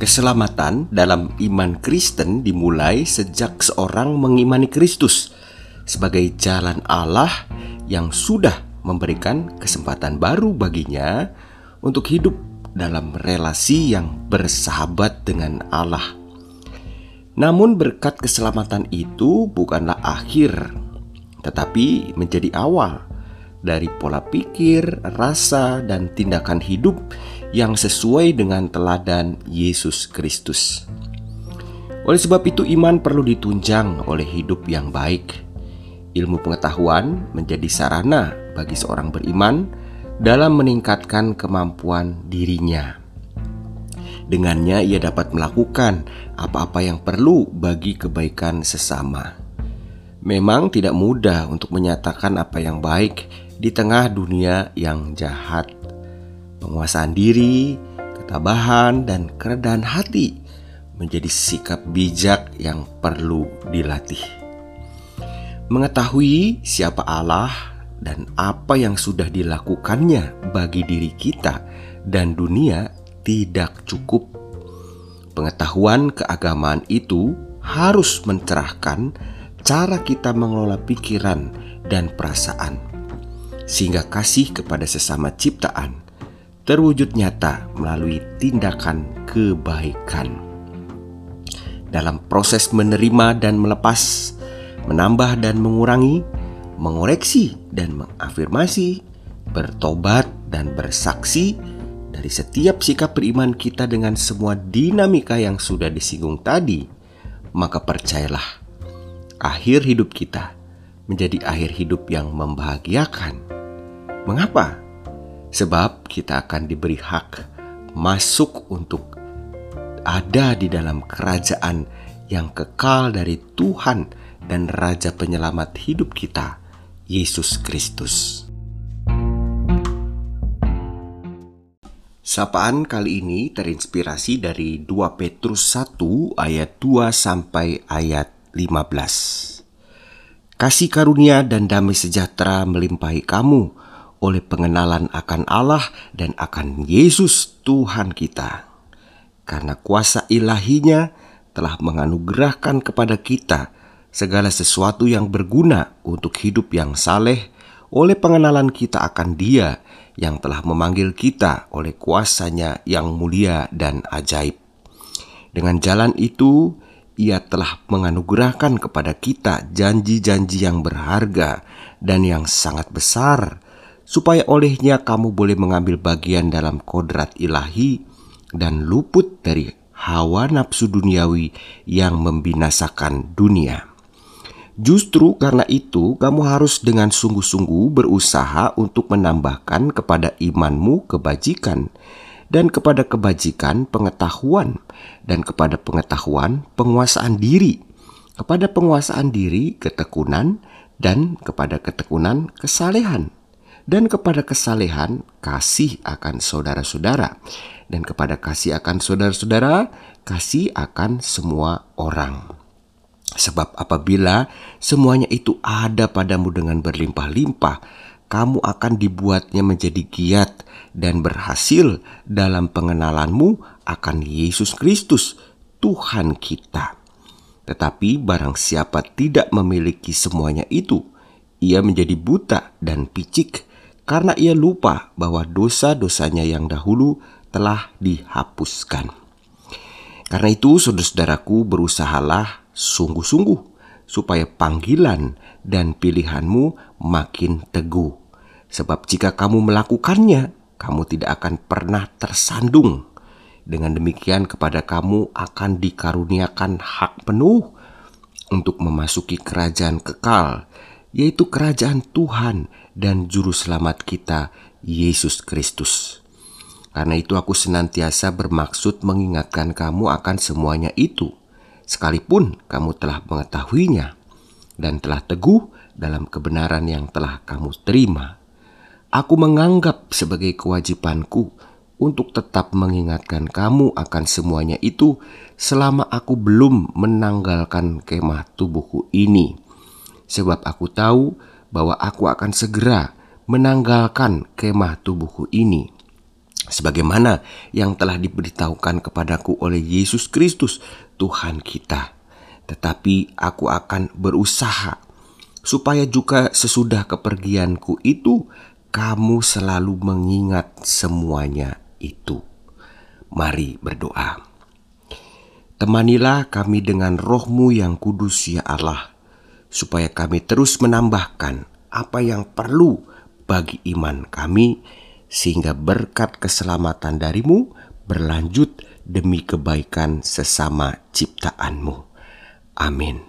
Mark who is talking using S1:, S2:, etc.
S1: Keselamatan dalam iman Kristen dimulai sejak seorang mengimani Kristus sebagai jalan Allah yang sudah memberikan kesempatan baru baginya untuk hidup dalam relasi yang bersahabat dengan Allah. Namun, berkat keselamatan itu bukanlah akhir, tetapi menjadi awal dari pola pikir, rasa, dan tindakan hidup yang sesuai dengan teladan Yesus Kristus. Oleh sebab itu, iman perlu ditunjang oleh hidup yang baik. Ilmu pengetahuan menjadi sarana bagi seorang beriman dalam meningkatkan kemampuan dirinya. Dengannya, ia dapat melakukan apa-apa yang perlu bagi kebaikan sesama. Memang tidak mudah untuk menyatakan apa yang baik di tengah dunia yang jahat. Penguasaan diri, ketabahan, dan kerendahan hati menjadi sikap bijak yang perlu dilatih. Mengetahui siapa Allah dan apa yang sudah dilakukannya bagi diri kita dan dunia tidak cukup. Pengetahuan keagamaan itu harus mencerahkan cara kita mengelola pikiran dan perasaan sehingga kasih kepada sesama ciptaan terwujud nyata melalui tindakan kebaikan. Dalam proses menerima dan melepas, menambah dan mengurangi, mengoreksi dan mengafirmasi, bertobat dan bersaksi dari setiap sikap beriman kita dengan semua dinamika yang sudah disinggung tadi, maka percayalah, akhir hidup kita menjadi akhir hidup yang membahagiakan Mengapa? Sebab kita akan diberi hak masuk untuk ada di dalam kerajaan yang kekal dari Tuhan dan Raja Penyelamat hidup kita, Yesus Kristus. Sapaan kali ini terinspirasi dari 2 Petrus 1 ayat 2 sampai ayat 15. Kasih karunia dan damai sejahtera melimpahi kamu oleh pengenalan akan Allah dan akan Yesus Tuhan kita. Karena kuasa ilahinya telah menganugerahkan kepada kita segala sesuatu yang berguna untuk hidup yang saleh oleh pengenalan kita akan dia yang telah memanggil kita oleh kuasanya yang mulia dan ajaib. Dengan jalan itu, ia telah menganugerahkan kepada kita janji-janji yang berharga dan yang sangat besar, supaya olehnya kamu boleh mengambil bagian dalam kodrat ilahi dan luput dari hawa nafsu duniawi yang membinasakan dunia. Justru karena itu, kamu harus dengan sungguh-sungguh berusaha untuk menambahkan kepada imanmu kebajikan, dan kepada kebajikan pengetahuan, dan kepada pengetahuan penguasaan diri, kepada penguasaan diri ketekunan, dan kepada ketekunan kesalehan dan kepada kesalehan kasih akan saudara-saudara dan kepada kasih akan saudara-saudara kasih akan semua orang. Sebab apabila semuanya itu ada padamu dengan berlimpah-limpah, kamu akan dibuatnya menjadi giat dan berhasil dalam pengenalanmu akan Yesus Kristus, Tuhan kita. Tetapi barang siapa tidak memiliki semuanya itu, ia menjadi buta dan picik karena ia lupa bahwa dosa-dosanya yang dahulu telah dihapuskan. Karena itu, saudara-saudaraku, berusahalah sungguh-sungguh supaya panggilan dan pilihanmu makin teguh. Sebab jika kamu melakukannya, kamu tidak akan pernah tersandung. Dengan demikian kepada kamu akan dikaruniakan hak penuh untuk memasuki kerajaan kekal yaitu kerajaan Tuhan dan Juru Selamat kita, Yesus Kristus. Karena itu aku senantiasa bermaksud mengingatkan kamu akan semuanya itu, sekalipun kamu telah mengetahuinya dan telah teguh dalam kebenaran yang telah kamu terima. Aku menganggap sebagai kewajibanku untuk tetap mengingatkan kamu akan semuanya itu selama aku belum menanggalkan kemah tubuhku ini. Sebab aku tahu bahwa aku akan segera menanggalkan kemah tubuhku ini sebagaimana yang telah diberitahukan kepadaku oleh Yesus Kristus, Tuhan kita. Tetapi aku akan berusaha supaya juga sesudah kepergianku itu kamu selalu mengingat semuanya itu. Mari berdoa. Temanilah kami dengan rohmu yang kudus ya Allah, supaya kami terus menambahkan apa yang perlu bagi iman kami, sehingga berkat keselamatan darimu berlanjut demi kebaikan sesama ciptaanmu. Amin.